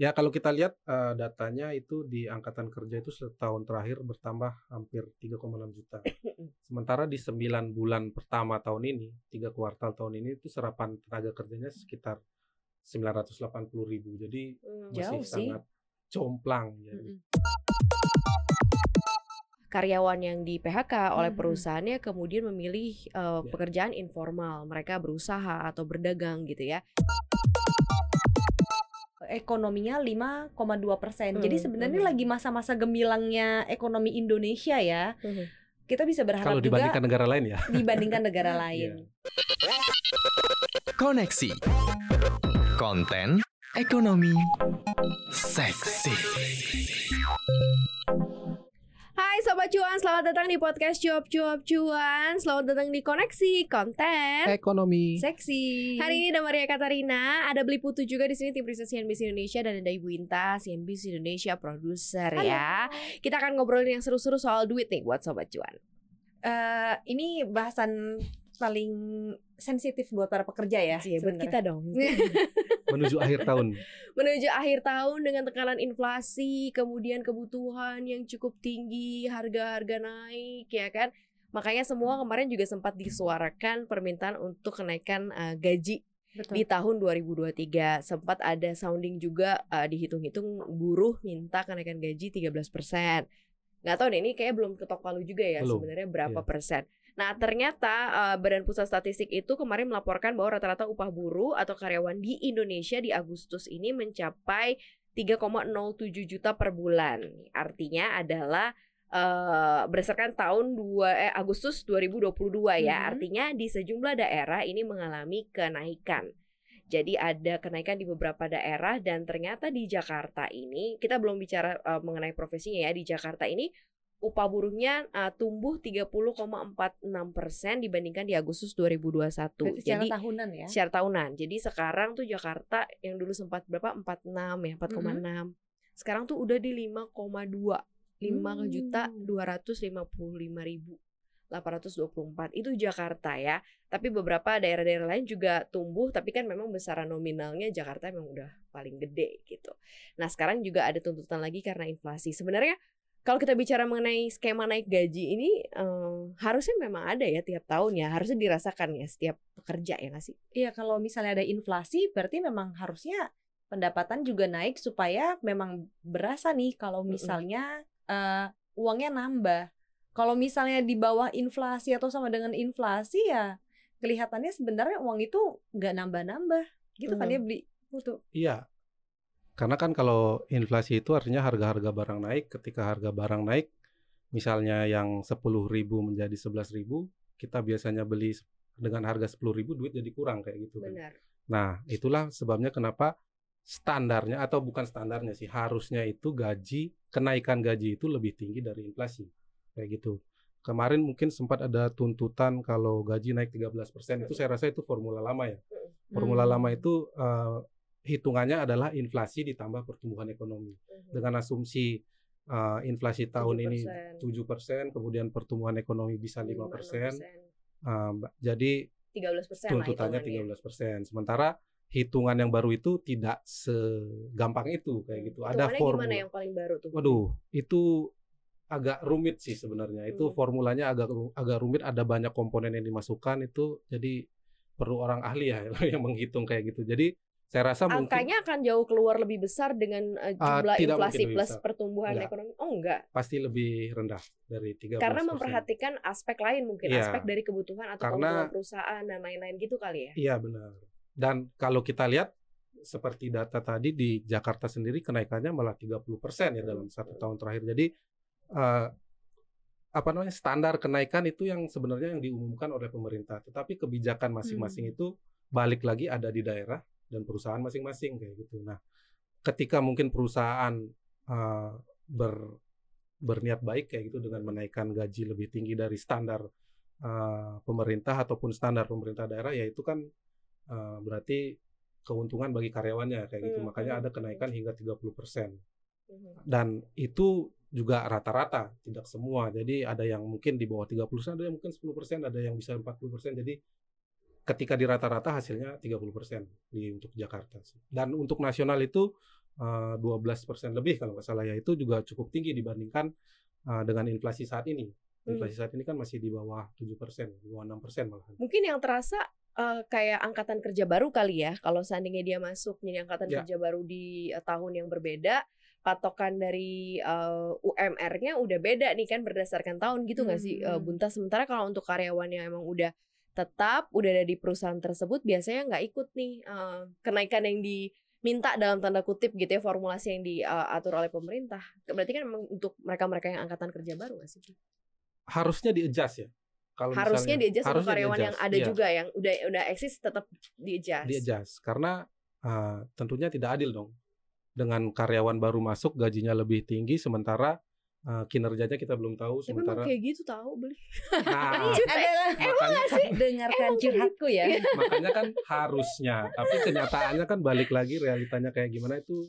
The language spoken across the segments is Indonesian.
Ya kalau kita lihat uh, datanya itu di angkatan kerja itu setahun terakhir bertambah hampir 3,6 juta. Sementara di 9 bulan pertama tahun ini, tiga kuartal tahun ini itu serapan tenaga kerjanya sekitar 980 ribu. Jadi hmm, masih sangat jomplang. Jadi. Karyawan yang di PHK oleh perusahaannya kemudian memilih uh, ya. pekerjaan informal, mereka berusaha atau berdagang gitu ya ekonominya 5,2 persen. Hmm, Jadi sebenarnya hmm. lagi masa-masa gemilangnya ekonomi Indonesia ya. Hmm. Kita bisa berharap kalau dibandingkan juga negara lain ya. Dibandingkan negara lain. Koneksi konten ekonomi seksi. Hai Sobat Cuan, selamat datang di podcast Cuap Cuap Cuan. Selamat datang di Koneksi Konten Ekonomi. Seksi. Hari ini ada Maria Katarina. Ada Beli Putu juga di sini tim riset CNBC Indonesia. Dan ada Ibu Inta, CNBC Indonesia produser ya. Kita akan ngobrolin yang seru-seru soal duit nih buat Sobat Cuan. Uh, Ini bahasan paling sensitif buat para pekerja ya. Iya, buat kita dong. Menuju akhir tahun. Menuju akhir tahun dengan tekanan inflasi, kemudian kebutuhan yang cukup tinggi, harga-harga naik ya kan. Makanya semua kemarin juga sempat disuarakan permintaan untuk kenaikan uh, gaji Betul. di tahun 2023 sempat ada sounding juga uh, dihitung-hitung buruh minta kenaikan gaji 13%. Nggak tahu deh ini kayak belum ketok palu juga ya sebenarnya berapa yeah. persen. Nah, ternyata uh, Badan Pusat Statistik itu kemarin melaporkan bahwa rata-rata upah buruh atau karyawan di Indonesia di Agustus ini mencapai 3,07 juta per bulan. Artinya adalah uh, berdasarkan tahun 2 eh, Agustus 2022 ya. Hmm. Artinya di sejumlah daerah ini mengalami kenaikan. Jadi ada kenaikan di beberapa daerah dan ternyata di Jakarta ini kita belum bicara uh, mengenai profesinya ya. Di Jakarta ini upah buruhnya uh, tumbuh 30,46 persen dibandingkan di Agustus 2021. Berarti secara Jadi tahunan ya? Secara tahunan. Jadi sekarang tuh Jakarta yang dulu sempat berapa 46 ya 4,6. Mm -hmm. Sekarang tuh udah di 5,2 5 hmm. juta 255 ribu 824 itu Jakarta ya. Tapi beberapa daerah-daerah lain juga tumbuh tapi kan memang besaran nominalnya Jakarta memang udah paling gede gitu. Nah, sekarang juga ada tuntutan lagi karena inflasi. Sebenarnya kalau kita bicara mengenai skema naik gaji ini um, harusnya memang ada ya tiap tahun ya harusnya dirasakan ya setiap pekerja ya nggak sih? Iya kalau misalnya ada inflasi berarti memang harusnya pendapatan juga naik supaya memang berasa nih kalau misalnya uh, uangnya nambah. Kalau misalnya di bawah inflasi atau sama dengan inflasi ya kelihatannya sebenarnya uang itu nggak nambah-nambah gitu hmm. kan ya beli. Betul. Iya, karena kan kalau inflasi itu artinya harga-harga barang naik, ketika harga barang naik, misalnya yang 10.000 menjadi 11.000, kita biasanya beli dengan harga 10.000 duit jadi kurang kayak gitu. Kan. Benar. Nah, itulah sebabnya kenapa standarnya atau bukan standarnya sih, harusnya itu gaji, kenaikan gaji itu lebih tinggi dari inflasi. Kayak gitu. Kemarin mungkin sempat ada tuntutan kalau gaji naik 13%, itu saya rasa itu formula lama ya. Formula hmm. lama itu uh, hitungannya adalah inflasi ditambah pertumbuhan ekonomi. Mhm. Dengan asumsi uh, inflasi tahun 7%. ini 7%, kemudian pertumbuhan ekonomi bisa 5%. persen. Uh, jadi 13% tuntutannya tiga belas persen. Sementara hitungan yang baru itu tidak segampang itu kayak gitu. Ada formula. gimana yang paling baru tuh? Waduh, itu agak rumit sih sebenarnya. Itu hmm. formulanya agak agak rumit, ada banyak komponen yang dimasukkan itu jadi perlu orang ahli ya yang menghitung kayak gitu. Jadi saya rasa angkanya mungkin, akan jauh keluar lebih besar dengan uh, jumlah uh, inflasi plus besar. pertumbuhan enggak. ekonomi. Oh enggak. Pasti lebih rendah dari 13 Karena memperhatikan aspek lain mungkin, ya. aspek dari kebutuhan atau Karena, kebutuhan perusahaan dan lain-lain gitu kali ya. Iya benar. Dan kalau kita lihat seperti data tadi di Jakarta sendiri kenaikannya malah 30% ya dalam satu tahun terakhir. Jadi uh, apa namanya standar kenaikan itu yang sebenarnya yang diumumkan oleh pemerintah, tetapi kebijakan masing-masing hmm. itu balik lagi ada di daerah dan perusahaan masing-masing kayak gitu. Nah, ketika mungkin perusahaan uh, ber berniat baik kayak gitu dengan menaikkan gaji lebih tinggi dari standar uh, pemerintah ataupun standar pemerintah daerah ya itu kan uh, berarti keuntungan bagi karyawannya kayak gitu. Hmm, Makanya hmm, ada kenaikan hmm. hingga 30%. Dan itu juga rata-rata, tidak semua. Jadi ada yang mungkin di bawah 30%, ada yang mungkin 10%, ada yang bisa 40%. Jadi ketika di rata-rata hasilnya 30% di untuk Jakarta sih. Dan untuk nasional itu eh, 12% lebih kalau nggak salah ya itu juga cukup tinggi dibandingkan eh, dengan inflasi saat ini. Hmm. Inflasi saat ini kan masih di bawah 7%, di bawah 6% malahan. Mungkin yang terasa eh, kayak angkatan kerja baru kali ya. Kalau seandainya dia masuk jadi angkatan Ya. kerja baru di eh, tahun yang berbeda, patokan dari eh, UMR-nya udah beda nih kan berdasarkan tahun gitu nggak sih eh, Hmm. Bunta? Sementara kalau untuk karyawan yang emang udah tetap udah ada di perusahaan tersebut biasanya nggak ikut nih eh, kenaikan yang diminta dalam tanda kutip gitu ya formulasi yang diatur oleh pemerintah. Berarti kan memang untuk mereka-mereka yang angkatan kerja baru nggak sih? Harusnya di-adjust ya. Kalau harusnya misalnya- untuk harusnya karyawan yang ada iya. juga yang udah udah eksis tetap di-adjust. di-adjust karena uh, tentunya tidak adil dong dengan karyawan baru masuk gajinya lebih tinggi sementara uh, kinerjanya kita belum tahu Tapi emang sementara kayak gitu tahu beli. nah, makanya dengarkan Emang kayak curhatku ya. makanya kan harusnya tapi kenyataannya kan balik lagi realitanya kayak gimana itu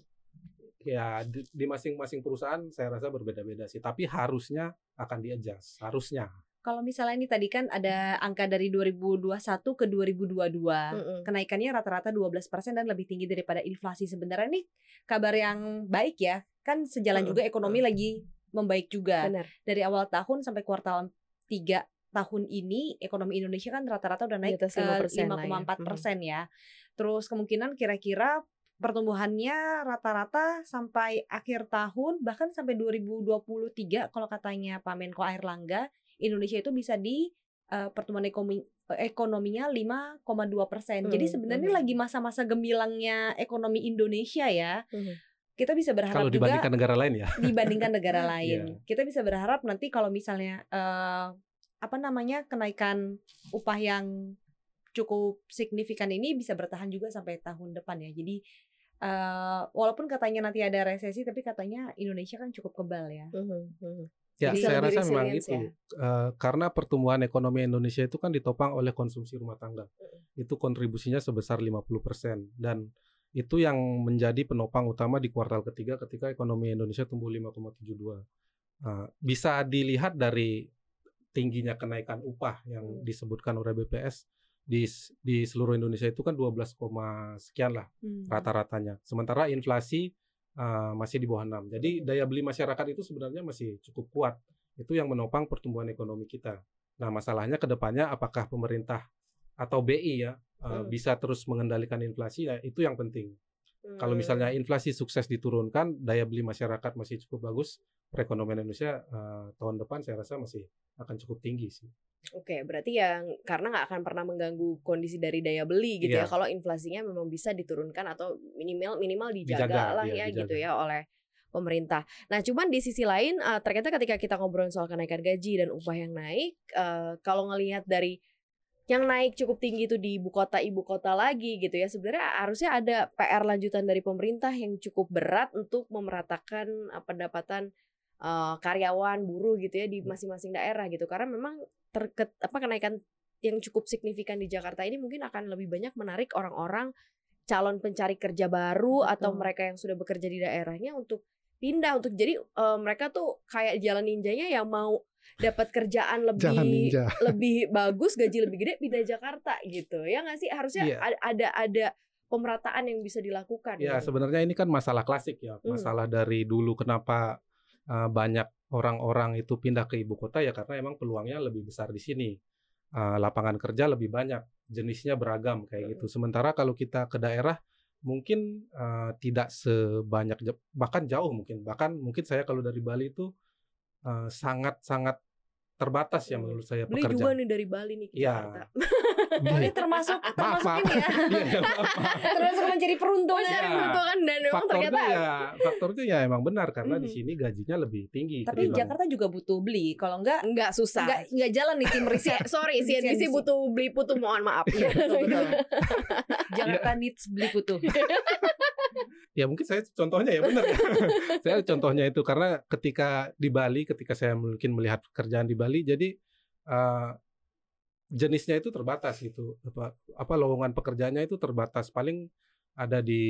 ya di, masing-masing perusahaan saya rasa berbeda-beda sih tapi harusnya akan di-adjust harusnya Kalau misalnya ini tadi kan ada angka dari 2021 ke 2022. Mm-mm. Kenaikannya rata-rata 12% dan lebih tinggi daripada inflasi. Sebenarnya ini kabar yang baik ya. Kan sejalan juga ekonomi lagi membaik juga. Benar. Dari awal tahun sampai kuartal 3 tahun ini ekonomi Indonesia kan rata-rata udah naik ke 5% lah ya. 5,4 persen ya. Terus kemungkinan kira-kira pertumbuhannya rata-rata sampai akhir tahun bahkan sampai 2023 kalau katanya Pak Menko Airlangga Indonesia itu bisa di eh, pertumbuhan ekonomi ekonominya 5,2 persen. Jadi Hmm, sebenarnya hmm. lagi masa-masa gemilangnya ekonomi Indonesia ya. Mhm. Kita bisa berharap kalau juga dibandingkan negara lain ya dibandingkan negara Iya. lain. Kita bisa berharap nanti kalau misalnya eh, apa namanya kenaikan upah yang cukup signifikan ini bisa bertahan juga sampai tahun depan ya. Jadi eh, walaupun katanya nanti ada resesi, tapi katanya Indonesia kan cukup kebal ya. Mhm, mhm. Ya, Jadi saya rasa memang itu. ya. Eh, karena pertumbuhan ekonomi Indonesia itu kan ditopang oleh konsumsi rumah tangga. Itu kontribusinya sebesar 50% dan itu yang menjadi penopang utama di kuartal ketiga ketika ekonomi Indonesia tumbuh 5,72. Eh, bisa dilihat dari tingginya kenaikan upah yang Hmm. disebutkan oleh BPS di di seluruh Indonesia itu kan 12, koma sekian lah Hmm. rata-ratanya. Sementara inflasi uh, masih di bawah 6. Jadi daya beli masyarakat itu sebenarnya masih cukup kuat. Itu yang menopang pertumbuhan ekonomi kita. Nah, masalahnya ke depannya apakah pemerintah atau BI ya uh, Hmm. bisa terus mengendalikan inflasi ya itu yang penting. Kalau Hmm. misalnya inflasi sukses diturunkan, daya beli masyarakat masih cukup bagus, perekonomian Indonesia uh, tahun depan saya rasa masih akan cukup tinggi sih. Oke, berarti yang karena nggak akan pernah mengganggu kondisi dari daya beli gitu ya. Iya. Kalau inflasinya memang bisa diturunkan atau minimal minimal dijaga, Dijaga, lah iya, ya gitu dijaga. ya oleh pemerintah. Nah, cuman di sisi lain eh, ternyata ketika kita ngobrol soal kenaikan gaji dan upah yang naik, eh, kalau ngelihat dari yang naik cukup tinggi itu di ibu kota ibu kota lagi gitu ya. Sebenarnya harusnya ada PR lanjutan dari pemerintah yang cukup berat untuk memeratakan eh, pendapatan eh, karyawan buruh gitu ya di masing-masing daerah gitu. Karena memang terket apa kenaikan yang cukup signifikan di Jakarta ini mungkin akan lebih banyak menarik orang-orang calon pencari kerja baru atau Betul. mereka yang sudah bekerja di daerahnya untuk pindah untuk jadi eh, mereka tuh kayak jalan ninjanya yang mau dapat kerjaan lebih lebih bagus gaji lebih gede pindah Jakarta gitu ya nggak sih harusnya Iya. ada ada ada pemerataan yang bisa dilakukan Ya gitu. sebenarnya ini kan masalah klasik ya, Hmm. masalah dari dulu kenapa uh, banyak orang-orang itu pindah ke ibu kota ya karena emang peluangnya lebih besar di sini, Uh, lapangan kerja lebih banyak, jenisnya beragam kayak gitu. Sementara kalau kita ke daerah mungkin uh, tidak sebanyak bahkan jauh mungkin bahkan mungkin saya kalau dari Bali itu uh, sangat-sangat terbatas ya menurut saya beli juga pekerjaan. nih dari Bali nih Iya. Jakarta. Oh, ini termasuk Maaf, termasuk maaf. ini ya. Iya, ya, maaf, maaf. termasuk mencari peruntungan. Mencari Iya. peruntungan dan memang faktornya ternyata ya faktornya ya emang benar karena di Mhm. sini gajinya lebih tinggi Tapi ketimbang- Jakarta juga butuh beli. Kalau enggak nggak susah. enggak enggak jalan nih tim riset. Sorry, CNBC CNBC. butuh beli putu mohon maaf. Iya, betul, betul. Jakarta needs beli putu. Ya mungkin saya contohnya ya benar ya. saya contohnya itu karena ketika di Bali ketika saya mungkin melihat pekerjaan di Bali jadi eh, jenisnya itu terbatas gitu apa apa lowongan pekerjaannya itu terbatas paling ada di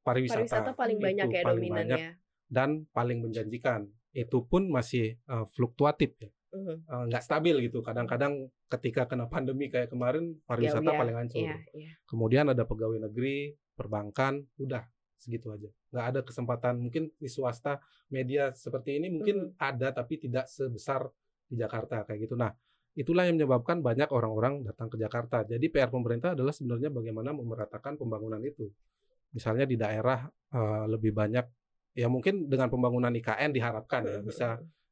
pariwisata, Pariwisata paling Itu banyak ya paling banyak dominannya. dan paling menjanjikan itu pun masih eh, fluktuatif ya. Eh, nggak stabil gitu kadang-kadang ketika kena pandemi kayak kemarin pariwisata Ya, ya, paling hancur Iya, iya. kemudian ada pegawai negeri perbankan udah segitu aja. Nggak ada kesempatan mungkin di swasta media seperti ini mungkin ada tapi tidak sebesar di Jakarta kayak gitu. Nah, itulah yang menyebabkan banyak orang-orang datang ke Jakarta. Jadi PR pemerintah adalah sebenarnya bagaimana memeratakan pembangunan itu. Misalnya di daerah eh, lebih banyak ya mungkin dengan pembangunan IKN diharapkan ya bisa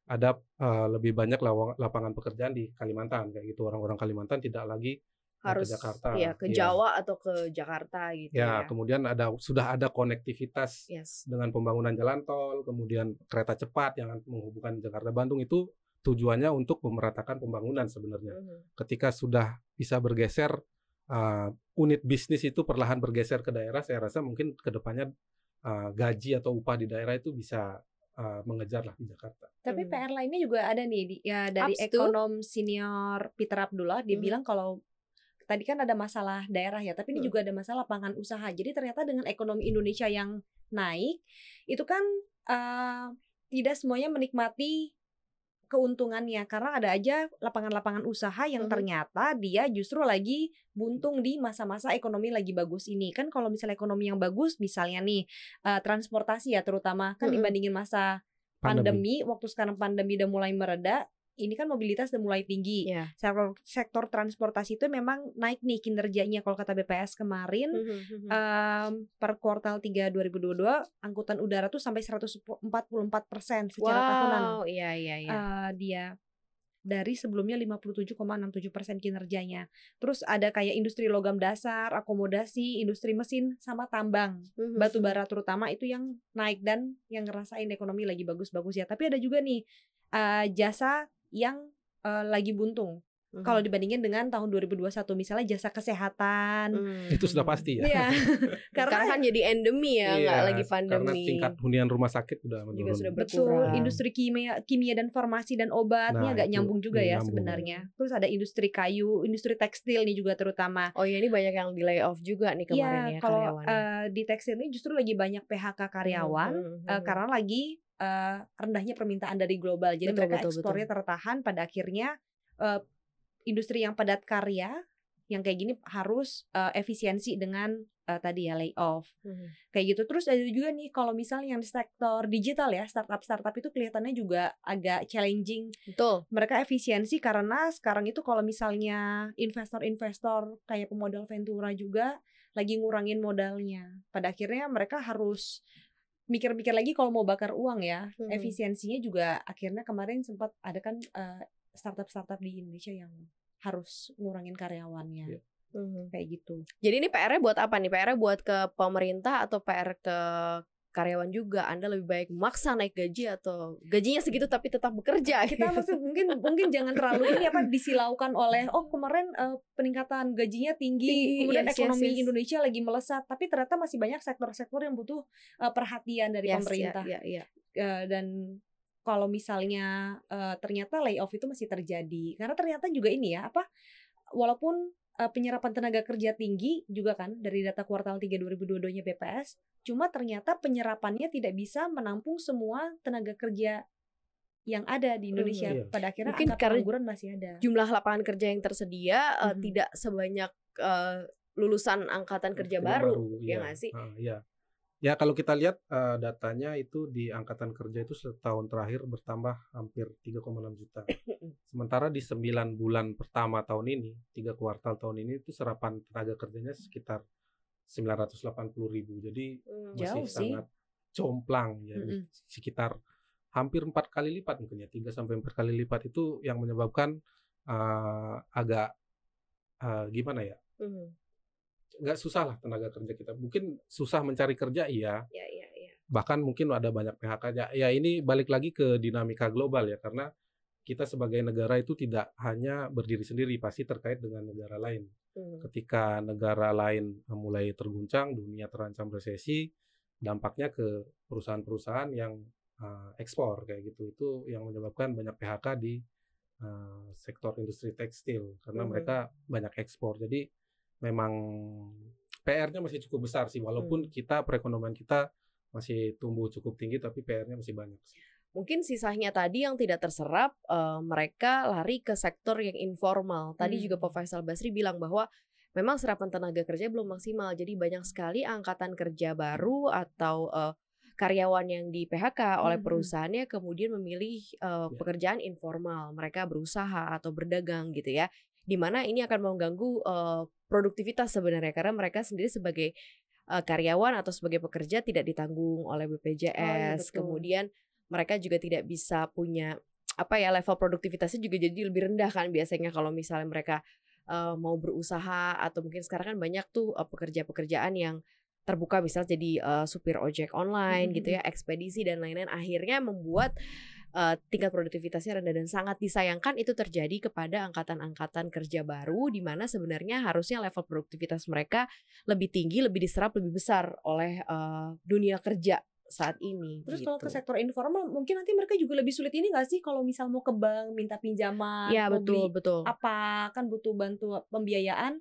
ada eh, lebih banyak lapangan pekerjaan di Kalimantan kayak gitu. Orang-orang Kalimantan tidak lagi harus ke Jakarta. ya ke Iya. Jawa atau ke Jakarta gitu Ya, ya. kemudian ada sudah ada konektivitas Yes. dengan pembangunan jalan tol, kemudian kereta cepat yang menghubungkan Jakarta Bandung itu tujuannya untuk memeratakan pembangunan sebenarnya. Mhm. Ketika sudah bisa bergeser uh, unit bisnis itu perlahan bergeser ke daerah, saya rasa mungkin ke depannya uh, gaji atau upah di daerah itu bisa uh, mengejar lah di Jakarta. Tapi Mhm. PR lainnya juga ada nih di, ya dari Ups tuh. ekonom senior Peter Abdullah dia Mhm. bilang kalau tadi kan ada masalah daerah ya, tapi ini Mhm. juga ada masalah lapangan usaha. Jadi ternyata dengan ekonomi Indonesia yang naik itu kan eh, tidak semuanya menikmati keuntungannya karena ada aja lapangan-lapangan usaha yang Mhm. ternyata dia justru lagi buntung di masa-masa ekonomi lagi bagus ini kan kalau misalnya ekonomi yang bagus misalnya nih eh, transportasi ya terutama kan Mhm. dibandingin masa pandemi. waktu sekarang pandemi udah mulai mereda ini kan mobilitas udah mulai tinggi Iya. sektor sektor transportasi itu memang naik nih kinerjanya kalau kata BPS kemarin Mhm, mhm. em, per kuartal 3 2022 angkutan udara tuh sampai 144 persen secara tahunan Wow, iya iya iya. eh, dia dari sebelumnya 57,67 persen kinerjanya. Terus ada kayak industri logam dasar, akomodasi, industri mesin, sama tambang Mhm. batu bara terutama itu yang naik dan yang ngerasain ekonomi lagi bagus-bagus ya. Tapi ada juga nih eh, jasa yang eh, lagi buntung. Mhm. Kalau dibandingin dengan tahun 2021 misalnya jasa kesehatan. Mhm. Itu sudah pasti ya. Iya. Sekarang Karena kan jadi endemi ya, nggak Iya, lagi Karena pandemi. tingkat hunian rumah sakit sudah Juga menurun. sudah betul industri kimia kimia dan farmasi dan obat ini Nah, agak itu nyambung juga ya nyambung. sebenarnya. Terus ada industri kayu, industri tekstil nih juga terutama. Oh iya ini banyak yang di layoff juga nih kemarin Iya, ya kalau eh, di tekstil ini justru lagi banyak PHK karyawan Mhm, mhm, eh, mhm. karena lagi eh, rendahnya permintaan dari global. Jadi Betul, mereka betul, ekspornya tertahan pada akhirnya eh, industri yang padat karya yang kayak gini harus eh, efisiensi dengan eh, tadi ya layoff Mhm. kayak gitu. Terus ada juga nih kalau misalnya yang di sektor digital ya startup startup itu kelihatannya juga agak challenging. Betul. Mereka efisiensi karena sekarang itu kalau misalnya investor-investor kayak pemodal Ventura juga lagi ngurangin modalnya. Pada akhirnya mereka harus mikir-mikir lagi kalau mau bakar uang ya. Mhm. Efisiensinya juga akhirnya kemarin sempat ada kan eh, startup-startup di Indonesia yang harus ngurangin karyawannya. Iya. Mhm. Kayak gitu. Jadi ini PR-nya buat apa nih? PR-nya buat ke pemerintah atau PR ke karyawan juga? Anda lebih baik maksa naik gaji atau gajinya segitu tapi tetap bekerja? kita gitu. maksud mungkin mungkin jangan terlalu ini apa disilaukan oleh oh kemarin eh, peningkatan gajinya tinggi, Tinggi, kemudian yes, yes, ekonomi yes. Indonesia lagi melesat tapi ternyata masih banyak sektor-sektor yang butuh eh, perhatian dari Yes, pemerintah Iya, iya, iya. Eh, dan kalau misalnya eh, ternyata layoff itu masih terjadi karena ternyata juga ini ya apa walaupun eh, penyerapan tenaga kerja tinggi juga kan dari data kuartal 3 2022-nya BPS cuma ternyata penyerapannya tidak bisa menampung semua tenaga kerja yang ada di Indonesia Iya. pada akhirnya Mungkin angka karena pengangguran masih ada Jumlah lapangan kerja yang tersedia eh, Mhm. tidak sebanyak eh, lulusan angkatan kerja Kerja baru, ya iya. nggak sih? Ah, iya. Ya kalau kita lihat eh, datanya itu di angkatan kerja itu setahun terakhir bertambah hampir 3,6 juta. Sementara di 9 bulan pertama tahun ini, tiga kuartal tahun ini itu serapan tenaga kerjanya sekitar 980 ribu. Jadi Hmm. masih Jauh sih. sangat jomplang ya Mm-mm. sekitar hampir empat kali lipat mungkin ya tiga sampai empat kali lipat itu yang menyebabkan eh, agak eh, gimana ya Mhm. Nggak susah lah tenaga kerja kita mungkin susah mencari kerja iya Ya, ya, ya. bahkan mungkin ada banyak PHK ya, ya ini balik lagi ke dinamika global ya karena kita sebagai negara itu tidak hanya berdiri sendiri pasti terkait dengan negara lain Mhm. ketika negara lain mulai terguncang dunia terancam resesi dampaknya ke perusahaan-perusahaan yang uh, ekspor kayak gitu itu yang menyebabkan banyak PHK di uh, sektor industri tekstil karena Mhm. mereka banyak ekspor jadi memang PR-nya masih cukup besar sih walaupun kita perekonomian kita masih tumbuh cukup tinggi tapi PR-nya masih banyak sih. Mungkin sisanya tadi yang tidak terserap, eh, mereka lari ke sektor yang informal. Tadi Hmm. juga Pak Faisal Basri bilang bahwa memang serapan tenaga kerja belum maksimal. Jadi banyak sekali angkatan kerja baru atau eh, karyawan yang di PHK oleh Mhm. perusahaannya kemudian memilih Ya. pekerjaan informal. Mereka berusaha atau berdagang gitu ya. Di mana ini akan mengganggu eh, produktivitas sebenarnya karena mereka sendiri sebagai eh, karyawan atau sebagai pekerja tidak ditanggung oleh BPJS. betul. Kemudian mereka juga tidak bisa punya apa ya level produktivitasnya juga jadi lebih rendah kan biasanya kalau misalnya mereka eh, mau berusaha atau mungkin sekarang kan banyak tuh eh, pekerja-pekerjaan yang terbuka misal jadi eh, supir ojek online Mhm, gitu ya, ekspedisi dan lain-lain akhirnya membuat eh, tingkat produktivitasnya rendah dan sangat disayangkan itu terjadi kepada angkatan-angkatan kerja baru di mana sebenarnya harusnya level produktivitas mereka lebih tinggi, lebih diserap lebih besar oleh eh, dunia kerja saat ini. Terus gitu. kalau ke sektor informal mungkin nanti mereka juga lebih sulit ini gak sih kalau misal mau ke bank minta pinjaman, ya betul betul. apa kan butuh bantu pembiayaan.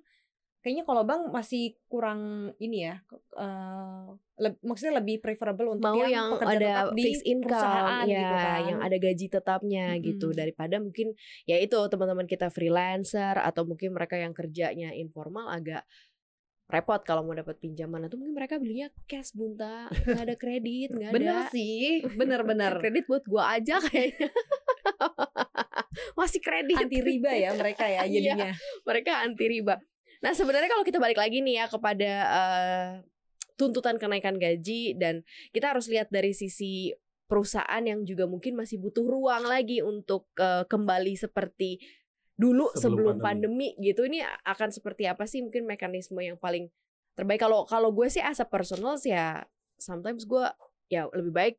Kayaknya kalau bank masih kurang ini ya, eh, leb- maksudnya lebih preferable untuk mau yang, yang ada fixed income perusahaan ya gitu kan. yang ada gaji tetapnya gitu Mm-mm. daripada mungkin ya itu teman-teman kita freelancer atau mungkin mereka yang kerjanya informal agak repot kalau mau dapat pinjaman atau mungkin mereka belinya cash bunta nggak ada kredit nggak ada Bener sih, bener-bener kredit buat gua aja kayaknya masih kredit anti riba ya mereka ya Iya. jadinya. mereka anti riba. Nah sebenarnya kalau kita balik lagi nih ya kepada eh, tuntutan kenaikan gaji dan kita harus lihat dari sisi perusahaan yang juga mungkin masih butuh ruang lagi untuk eh, kembali seperti dulu sebelum, Sebelum pandemi. gitu. Ini akan seperti apa sih mungkin mekanisme yang paling terbaik kalau kalau gue sih as a personal sih ya sometimes gue ya lebih baik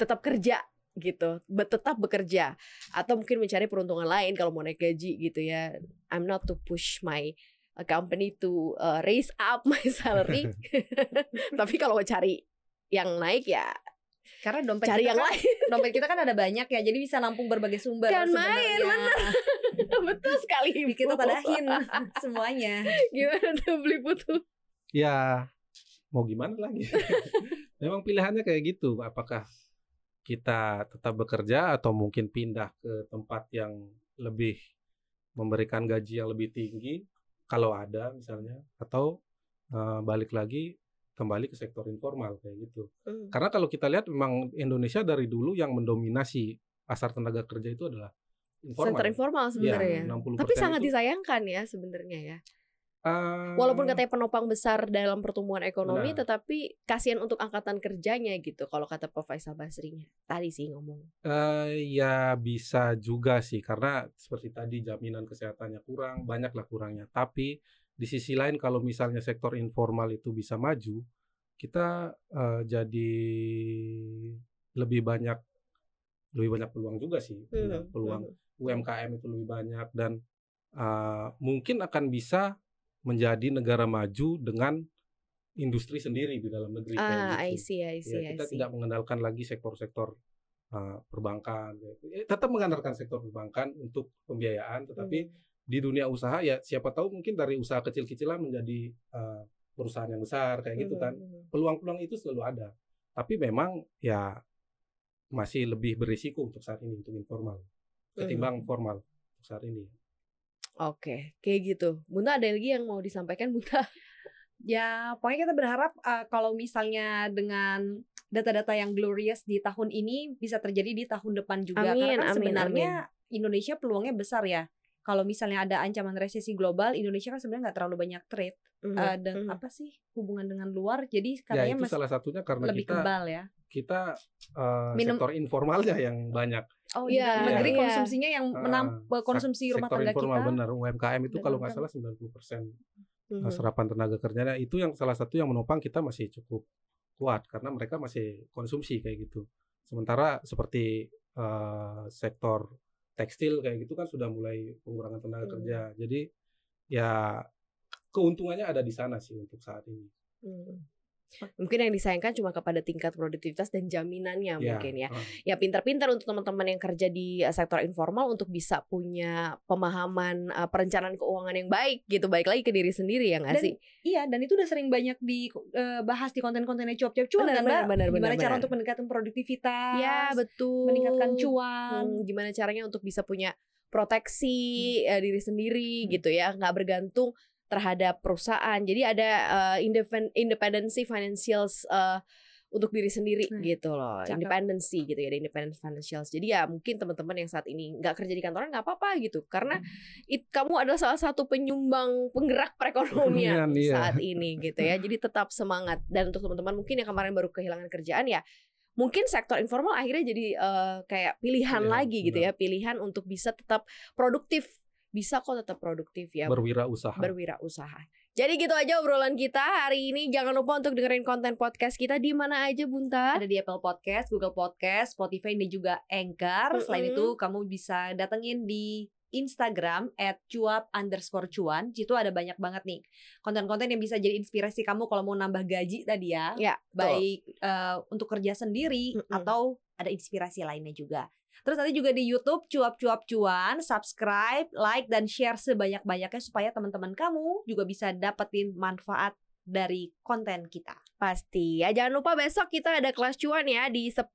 tetap kerja gitu, tetap bekerja atau mungkin mencari peruntungan lain kalau mau naik gaji gitu ya. I'm not to push my uh, company to uh, raise up my salary. Tapi kalau mau cari yang naik ya Karena dompet cari kita yang kan, lain. dompet kita kan ada banyak ya, jadi bisa nampung berbagai sumber. Kan main, sebenarnya. Betul sekali. Di kita Ibu. padahin semuanya. Gimana tuh beli putu? Ya mau gimana lagi? Memang pilihannya kayak gitu. Apakah kita tetap bekerja atau mungkin pindah ke tempat yang lebih memberikan gaji yang lebih tinggi kalau ada misalnya atau eh, balik lagi kembali ke sektor informal kayak gitu. Karena kalau kita lihat memang Indonesia dari dulu yang mendominasi pasar tenaga kerja itu adalah informal. Sektor informal sebenarnya. Iya, 60% Tapi sangat itu. disayangkan ya sebenarnya ya. Walaupun katanya penopang besar dalam pertumbuhan ekonomi, Benar. tetapi kasihan untuk angkatan kerjanya gitu. Kalau kata Prof Faisal Basrinya tadi sih ngomong. Eh, ya bisa juga sih karena seperti tadi jaminan kesehatannya kurang, banyaklah kurangnya. Tapi di sisi lain kalau misalnya sektor informal itu bisa maju, kita eh, jadi lebih banyak lebih banyak peluang juga sih, Hmm, peluang hmm. UMKM itu lebih banyak dan eh, mungkin akan bisa menjadi negara maju dengan industri sendiri di dalam negeri kayak Ah, I gitu. see, I see, Ya, I kita see. tidak mengandalkan lagi sektor-sektor uh, perbankan. Ya, tetap mengandalkan sektor perbankan untuk pembiayaan, tetapi Hmm. di dunia usaha ya siapa tahu mungkin dari usaha kecil-kecilan menjadi uh, perusahaan yang besar kayak gitu kan. hmm, hmm. Peluang-peluang itu selalu ada. Tapi memang ya masih lebih berisiko untuk saat ini untuk informal ketimbang Hmm. formal untuk saat ini. Oke, kayak gitu. Bunta ada lagi yang mau disampaikan Bunta? Ya, pokoknya kita berharap uh, kalau misalnya dengan data-data yang glorious di tahun ini bisa terjadi di tahun depan juga. Amin, Karena kan amin, sebenarnya Indonesia peluangnya besar ya. Kalau misalnya ada ancaman resesi global, Indonesia kan sebenarnya nggak terlalu banyak trade Mhm, uh, dan mhm. apa sih hubungan dengan luar. Jadi Ya katanya itu masih salah satunya karena lebih kita kebal ya. kita uh, Minum- sektor informalnya yang banyak. Oh, Iya, negeri iya. konsumsinya yang Ah, menam sak- konsumsi rumah tangga informal kita. benar UMKM itu kalau nggak salah 90% Mhm. uh, serapan tenaga kerjanya itu yang salah satu yang menopang kita masih cukup kuat karena mereka masih konsumsi kayak gitu. Sementara seperti uh, sektor tekstil kayak gitu kan sudah mulai pengurangan tenaga Hmm. kerja. Jadi ya keuntungannya ada di sana sih untuk saat ini. Hmm. Mungkin yang disayangkan cuma kepada tingkat produktivitas dan jaminannya mungkin ya. uh, Ya pintar-pintar untuk teman-teman yang kerja di uh, sektor informal untuk bisa punya pemahaman uh, perencanaan keuangan yang baik gitu. Baik lagi ke diri sendiri ya nggak Dan sih? Iya, dan itu udah sering banyak dibahas di konten-kontennya cuap-cuap cuan Benar, kan, Mbak? benar, benar, Gimana benar, cara benar. untuk meningkatkan produktivitas? Ya betul. meningkatkan cuan. Hmm, gimana caranya untuk bisa punya proteksi eh, diri sendiri Hmm. gitu ya, nggak bergantung terhadap perusahaan. Jadi ada uh, independ- independency financials uh, untuk diri sendiri Hmm, gitu loh, cakep. independency gitu ya, ada independent financials. Jadi ya mungkin teman-teman yang saat ini nggak kerja di kantoran nggak apa-apa gitu, karena Hmm. it, kamu adalah salah satu penyumbang penggerak perekonomian Iya, saat ini gitu ya. Jadi tetap semangat dan untuk teman-teman mungkin yang kemarin baru kehilangan kerjaan ya mungkin sektor informal akhirnya jadi eh, kayak pilihan Pilihan, lagi gitu ya, pilihan untuk bisa tetap produktif. Bisa kok tetap produktif ya Berwirausaha. berwirausaha. Jadi gitu aja obrolan kita hari ini. Jangan lupa untuk dengerin konten podcast kita di mana aja Bunta. Ada di Apple Podcast, Google Podcast, Spotify dan juga Anchor. Selain Mm-mm. itu kamu bisa datengin di Instagram at cuap underscore cuan. Situ ada banyak banget nih konten-konten yang bisa jadi inspirasi kamu kalau mau nambah gaji tadi ya. Ya, betul. Baik eh, untuk kerja sendiri Mm-mm. atau ada inspirasi lainnya juga. Terus nanti juga di YouTube cuap-cuap cuan, subscribe, like dan share sebanyak-banyaknya supaya teman-teman kamu juga bisa dapetin manfaat dari konten kita. Pasti ya. Jangan lupa besok kita ada kelas cuan ya di 10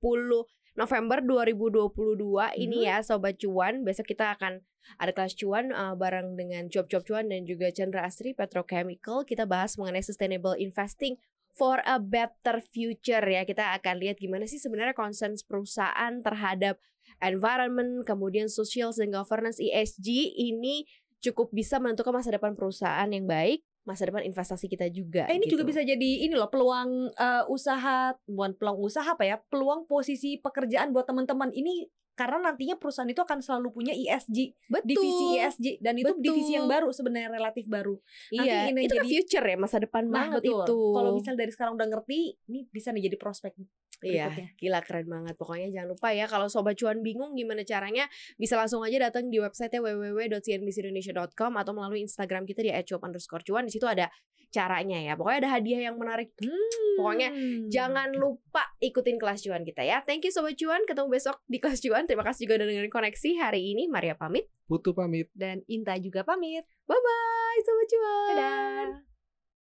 November 2022 ini Mhm. ya Sobat Cuan. Besok kita akan ada kelas cuan uh, bareng dengan Cuap-Cuap Cuan dan juga Chandra Astri Petrochemical. Kita bahas mengenai sustainable investing for a better future ya. Kita akan lihat gimana sih sebenarnya concern perusahaan terhadap environment, kemudian social dan governance ESG ini cukup bisa menentukan masa depan perusahaan yang baik, masa depan investasi kita juga. Eh, ini juga gitu. bisa jadi ini loh peluang eh, usaha, bukan peluang usaha apa ya, peluang posisi pekerjaan buat teman-teman ini karena nantinya perusahaan itu akan selalu punya ESG, Betul. divisi ESG dan itu Betul. divisi yang baru sebenarnya relatif baru. Iya, ini itu kan jadi- future ya masa depan Nah, banget betul. itu. Kalau misal dari sekarang udah ngerti, ini bisa nih jadi prospek Iya, berikutnya. gila keren banget. Pokoknya jangan lupa ya kalau sobat cuan bingung gimana caranya, bisa langsung aja datang di website www.cnbcindonesia.com atau melalui Instagram kita di @cuap_cuan. Di situ ada caranya ya. Pokoknya ada hadiah yang menarik. Pokoknya Hmm. Jangan lupa ikutin kelas cuan kita ya. Thank you sobat cuan. Ketemu besok di kelas cuan. Terima kasih juga udah dengerin koneksi hari ini. Maria pamit. Putu pamit. dan Inta juga pamit. Bye bye sobat cuan. Dadah.